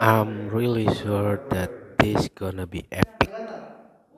I'm really sure that this gonna be epic.